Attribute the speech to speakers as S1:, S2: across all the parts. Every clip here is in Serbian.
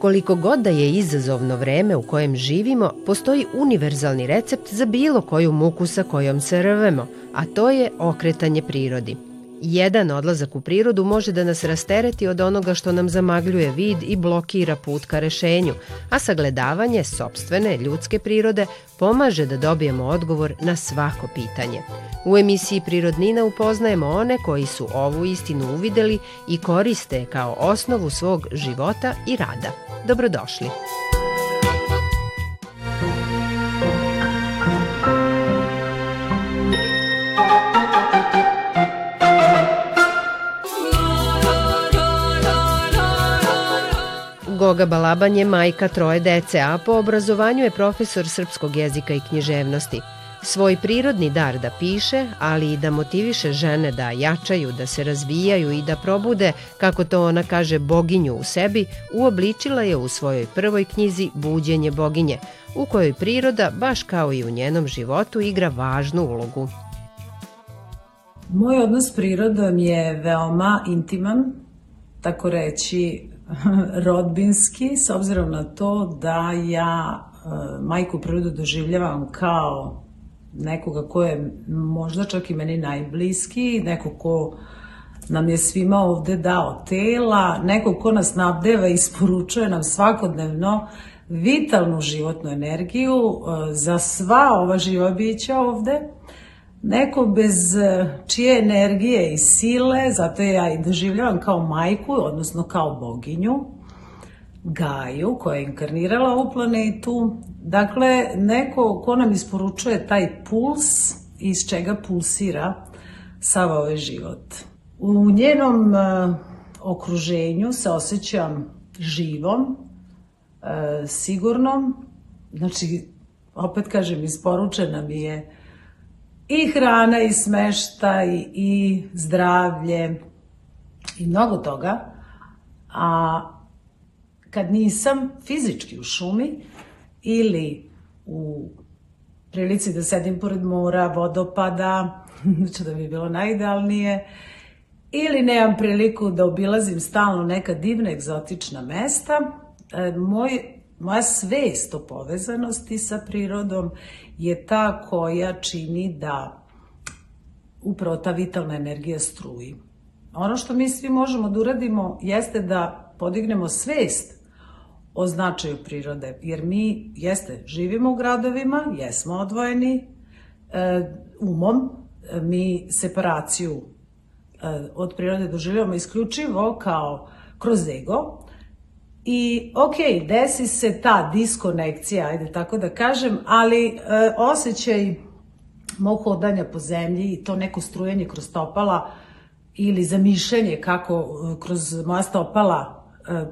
S1: Koliko god da je izazovno vreme u kojem živimo, postoji univerzalni recept za bilo koju muku sa kojom se rvemo, a to je okretanje prirodi. Jedan odlazak u prirodu može da nas rastereti od onoga što nam zamagljuje vid i blokira put ka rešenju, a sagledavanje sobstvene ljudske prirode pomaže da dobijemo odgovor na svako pitanje. U emisiji Prirodnina upoznajemo one koji su ovu istinu uvideli i koriste kao osnovu svog života i rada. Dobrodošli! Goga Balaban je majka troje dece, a po obrazovanju je profesor srpskog jezika i književnosti. Svoj prirodni dar da piše, ali i da motiviše žene da jačaju, da se razvijaju i da probude, kako to ona kaže, boginju u sebi, uobličila je u svojoj prvoj knjizi Buđenje boginje, u kojoj priroda, baš kao i u njenom životu, igra važnu ulogu.
S2: Moj odnos s prirodom je veoma intiman, tako reći rodbinski, s obzirom na to da ja e, majku prirodu doživljavam kao nekoga ko je možda čak i meni najbliski, neko ko nam je svima ovde dao tela, neko ko nas nabdeva i isporučuje nam svakodnevno vitalnu životnu energiju e, za sva ova živa bića ovde, neko bez e, čije energije i sile, zato ja i doživljavam kao majku, odnosno kao boginju, Gaju, koja je inkarnirala u planetu. Dakle, neko ko nam isporučuje taj puls iz čega pulsira sav ovaj život. U njenom uh, okruženju se osjećam živom, uh, sigurnom, znači, opet kažem, isporučena mi je i hrana i smeštaj i zdravlje i mnogo toga, a kad nisam fizički u šumi ili u prilici da sedim pored mora, vodopada, što da bi bilo najidealnije, ili nemam priliku da obilazim stalno neka divna egzotična mesta, e, moj, moja svest o povezanosti sa prirodom je ta koja čini da upravo ta vitalna energija struji. Ono što mi svi možemo da uradimo jeste da podignemo svest o značaju prirode, jer mi, jeste, živimo u gradovima, jesmo odvojeni e, umom, e, mi separaciju e, od prirode doživljamo isključivo kao kroz ego, I ok, desi se ta diskonekcija, ajde tako da kažem, ali e, osjećaj mog hodanja po zemlji i to neko strujanje kroz stopala ili zamišljanje kako e, kroz moja stopala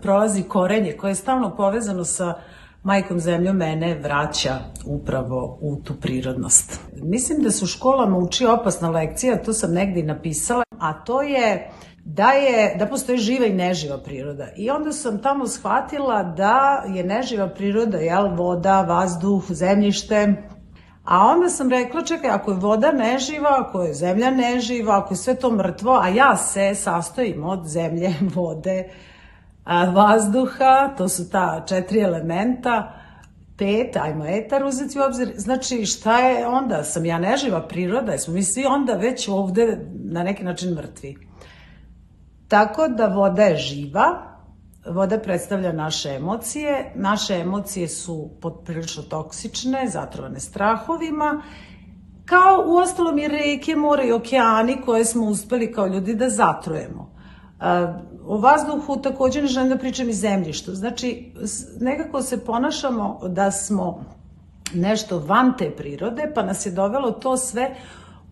S2: prolazi korenje koje je stalno povezano sa majkom zemljom mene vraća upravo u tu prirodnost. Mislim da se u školama uči opasna lekcija, to sam negdje napisala, a to je da je da postoji živa i neživa priroda. I onda sam tamo shvatila da je neživa priroda, jel, voda, vazduh, zemljište, A onda sam rekla, čekaj, ako je voda neživa, ako je zemlja neživa, ako je sve to mrtvo, a ja se sastojim od zemlje, vode, vazduha, to su ta četiri elementa, pet, ajmo etar uzeti u obzir, znači šta je onda, sam ja neživa priroda, smo mi svi onda već ovde na neki način mrtvi. Tako da voda je živa, voda predstavlja naše emocije, naše emocije su prilično toksične, zatrovane strahovima, kao u ostalom i reke, more i okeani koje smo uspeli kao ljudi da zatrujemo. O vazduhu takođe ne želim da pričam i zemljištu. Znači, nekako se ponašamo da smo nešto van te prirode, pa nas je dovelo to sve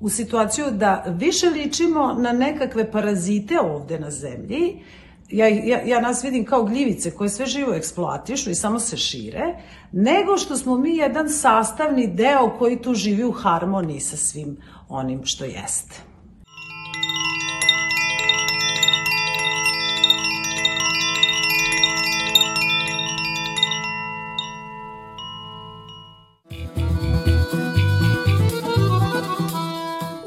S2: u situaciju da više ličimo na nekakve parazite ovde na zemlji, ja, ja, ja nas vidim kao gljivice koje sve živo eksploatišu i samo se šire, nego što smo mi jedan sastavni deo koji tu živi u harmoniji sa svim onim što jeste.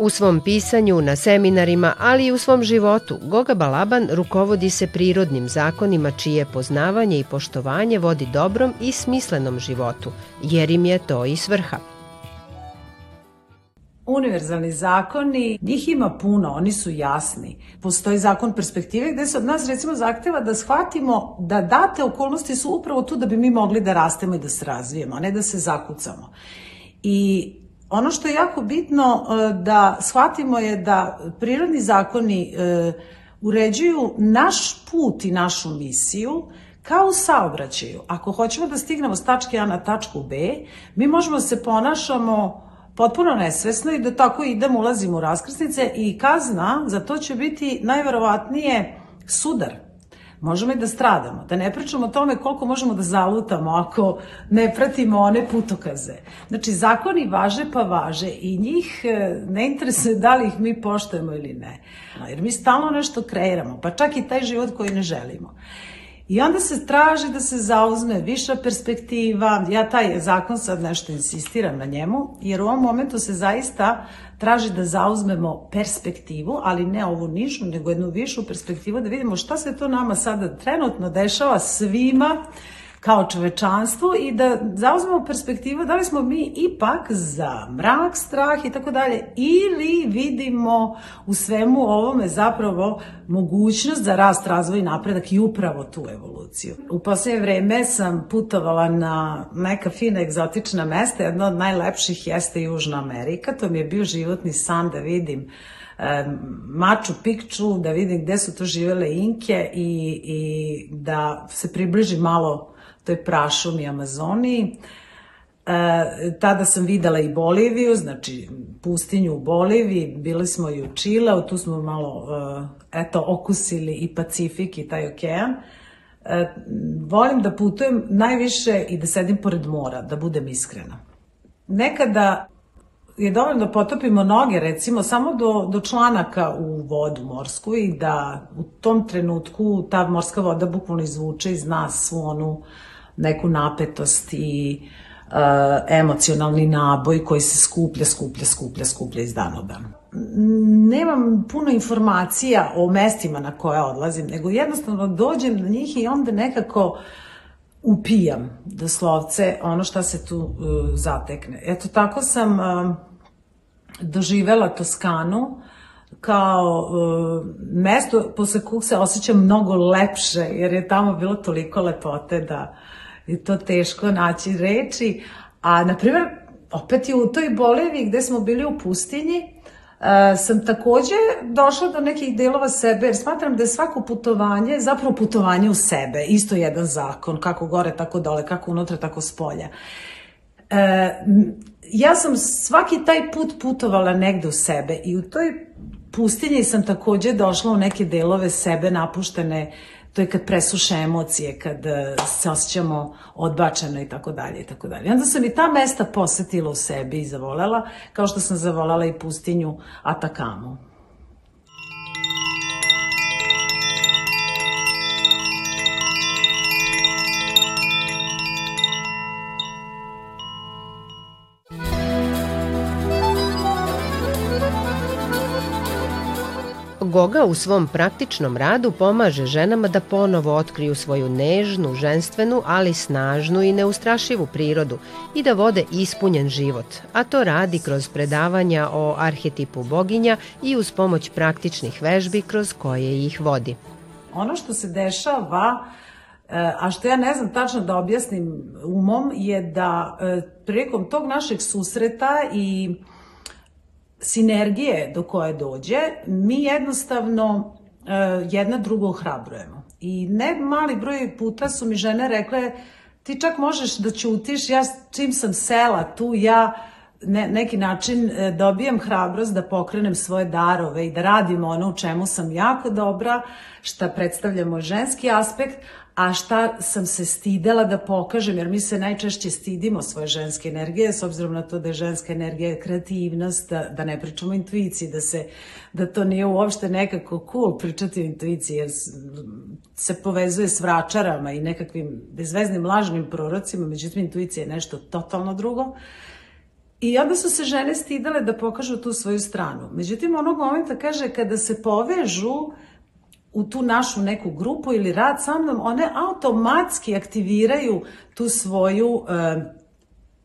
S1: U svom pisanju, na seminarima, ali i u svom životu, Goga Balaban rukovodi se prirodnim zakonima čije poznavanje i poštovanje vodi dobrom i smislenom životu, jer im je to i svrha
S2: univerzalni zakoni, njih ima puno, oni su jasni. Postoji zakon perspektive gde se od nas recimo zahteva da shvatimo da date okolnosti su upravo tu da bi mi mogli da rastemo i da se razvijemo, a ne da se zakucamo. I ono što je jako bitno e, da shvatimo je da prirodni zakoni e, uređuju naš put i našu misiju, kao u saobraćaju. Ako hoćemo da stignemo s tačke A na tačku B, mi možemo da se ponašamo potpuno nesvesno i da tako idemo, ulazimo u raskrsnice i kazna za to će biti najverovatnije sudar. Možemo i da stradamo, da ne pričamo o tome koliko možemo da zalutamo ako ne pratimo one putokaze. Znači, zakoni važe pa važe i njih e, ne interesuje da li ih mi poštojemo ili ne. Jer mi stalno nešto kreiramo, pa čak i taj život koji ne želimo. I onda se traži da se zauzme viša perspektiva. Ja taj zakon sad nešto insistiram na njemu, jer u ovom momentu se zaista traži da zauzmemo perspektivu, ali ne ovu nižu, nego jednu višu perspektivu, da vidimo šta se to nama sada trenutno dešava svima, kao čovečanstvo i da zauzmemo perspektivu da li smo mi ipak za mrak, strah i tako dalje ili vidimo u svemu ovome zapravo mogućnost za rast, razvoj i napredak i upravo tu evoluciju. U poslednje vreme sam putovala na neka fina egzotična mesta, jedno od najlepših jeste Južna Amerika, to mi je bio životni san da vidim Machu Picchu, da vidim gde su to živele Inke i, i da se približi malo toj prašumi Amazoniji. E, tada sam videla i Boliviju, znači pustinju u Boliviji, bili smo i u Čileu, tu smo malo, e, eto, okusili i Pacifik i taj okean. E, volim da putujem najviše i da sedim pored mora, da budem iskrena. Nekada je dovoljno da potopimo noge, recimo, samo do, do članaka u vodu morsku i da u tom trenutku ta morska voda bukvalno izvuče iz nas svu onu uh, neku napetost i uh, emocionalni naboj koji se skuplja, skuplja, skuplja, skuplja iz dana u dan. Nemam puno informacija o mestima na koje odlazim, nego jednostavno dođem na njih i onda nekako upijam doslovce ono šta se tu uh, zatekne. Eto, tako sam uh, doživela Toskanu kao uh, mesto posle kog se osjećam mnogo lepše, jer je tamo bilo toliko lepote da je to teško naći reči. A, na primjer, opet je u toj Boliviji gde smo bili u pustinji, Uh, sam takođe došla do nekih delova sebe, jer smatram da je svako putovanje zapravo putovanje u sebe, isto jedan zakon, kako gore, tako dole, kako unutra, tako spolja. Uh, ja sam svaki taj put putovala negde u sebe i u toj pustinji sam takođe došla u neke delove sebe napuštene to je kad presuše emocije, kad e, se osjećamo odbačeno i tako dalje i tako dalje. Onda sam i ta mesta posetila u sebi i zavolela, kao što sam zavolela i pustinju Atakamu.
S1: Goga u svom praktičnom radu pomaže ženama da ponovo otkriju svoju nežnu, ženstvenu, ali snažnu i neustrašivu prirodu i da vode ispunjen život, a to radi kroz predavanja o arhetipu boginja i uz pomoć praktičnih vežbi kroz koje ih vodi.
S2: Ono što se dešava e, a što ja ne znam tačno da objasnim umom, je da e, prilikom tog našeg susreta i sinergije do koje dođe, mi jednostavno uh, jedna drugo ohrabrujemo. I ne mali broj puta su mi žene rekle ti čak možeš da ćutiš, ja čim sam sela tu, ja ne, neki način e, dobijam hrabrost da pokrenem svoje darove i da radim ono u čemu sam jako dobra, šta predstavlja moj ženski aspekt, a šta sam se stidela da pokažem, jer mi se najčešće stidimo svoje ženske energije, s obzirom na to da je ženska energija kreativnost, da, da ne pričamo o intuiciji, da, se, da to nije uopšte nekako cool pričati o intuiciji, jer se povezuje s vračarama i nekakvim bezveznim lažnim prorocima, međutim intuicija je nešto totalno drugo. I onda su se žene stidale da pokažu tu svoju stranu. Međutim, onog momenta kaže kada se povežu u tu našu neku grupu ili rad sa mnom, one automatski aktiviraju tu svoju e,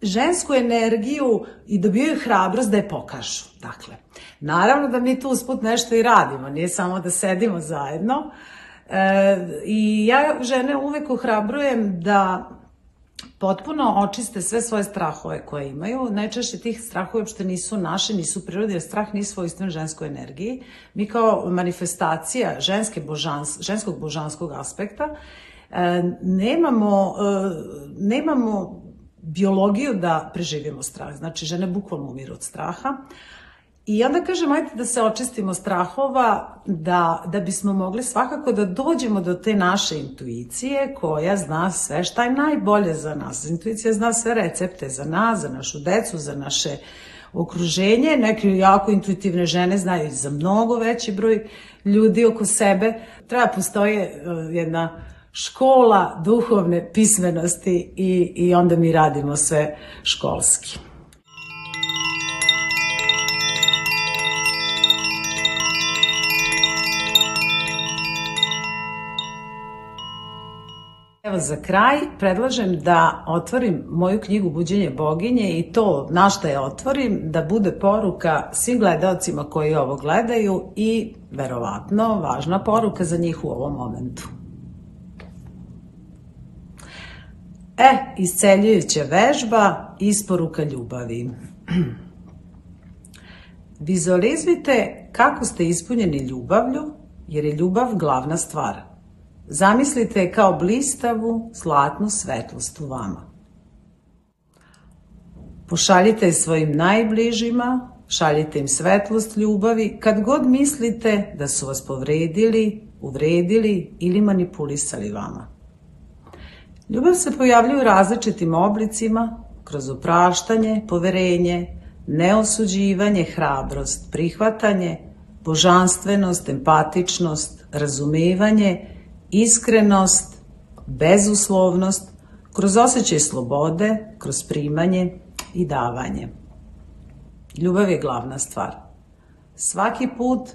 S2: žensku energiju i dobijaju hrabrost da je pokažu. Dakle, naravno da mi tu usput nešto i radimo, nije samo da sedimo zajedno. E, I ja žene uvek ohrabrujem da potpuno očiste sve svoje strahove koje imaju. Najčešće tih strahova uopšte nisu naše, nisu prirode, jer strah nije svojstven ženskoj energiji. Mi kao manifestacija ženske božans, ženskog božanskog aspekta e, nemamo, e, nemamo biologiju da preživimo strah. Znači, žene bukvalno umiru od straha. I onda kažem, ajte da se očistimo strahova, da, da bismo mogli svakako da dođemo do te naše intuicije koja zna sve šta je najbolje za nas. Intuicija zna sve recepte za nas, za našu decu, za naše okruženje. Neke jako intuitivne žene znaju za mnogo veći broj ljudi oko sebe. Treba postoje jedna škola duhovne pismenosti i, i onda mi radimo sve školski. Evo za kraj predlažem da otvorim moju knjigu Buđenje boginje i to na šta je otvorim da bude poruka svim gledalcima koji ovo gledaju i verovatno važna poruka za njih u ovom momentu. E, isceljujuća vežba, isporuka ljubavi. Vizualizujte kako ste ispunjeni ljubavlju, jer je ljubav glavna stvar – Zamislite je kao blistavu, zlatnu svetlost u vama. Pošaljite je svojim najbližima, šaljite im svetlost ljubavi kad god mislite da su vas povredili, uvredili ili manipulisali vama. Ljubav se pojavljuje u različitim oblicima, kroz opraštanje, poverenje, neosuđivanje, hrabrost, prihvatanje, božanstvenost, empatičnost, razumevanje iskrenost, bezuslovnost, kroz osjećaj slobode, kroz primanje i davanje. Ljubav je glavna stvar. Svaki put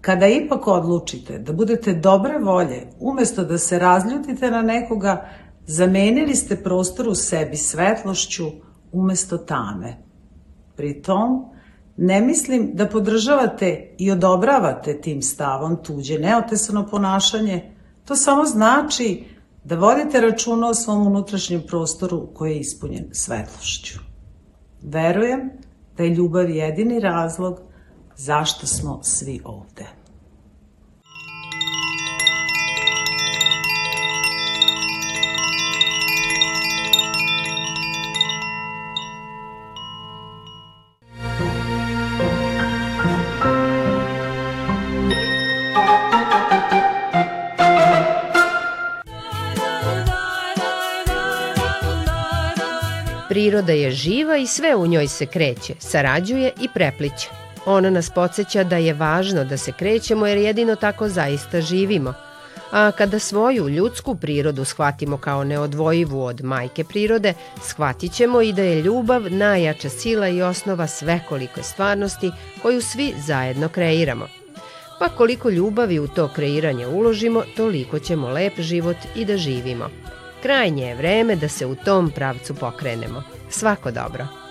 S2: kada ipak odlučite da budete dobre volje, umesto da se razljutite na nekoga, zamenili ste prostor u sebi svetlošću umesto tame. Pri tom, ne mislim da podržavate i odobravate tim stavom tuđe neotesano ponašanje, To samo znači da vodite računa o svom unutrašnjem prostoru koji je ispunjen svetlošću. Verujem da je ljubav jedini razlog zašto smo svi ovde.
S1: Priroda je živa i sve u njoj se kreće, sarađuje i prepliće. Ona nas podsjeća da je važno da se krećemo jer jedino tako zaista živimo. A kada svoju ljudsku prirodu shvatimo kao neodvojivu od majke prirode, shvatit ćemo i da je ljubav najjača sila i osnova svekolike stvarnosti koju svi zajedno kreiramo. Pa koliko ljubavi u to kreiranje uložimo, toliko ćemo lep život i da živimo. Krajnje je vreme da se u tom pravcu pokrenemo. Svako dobro.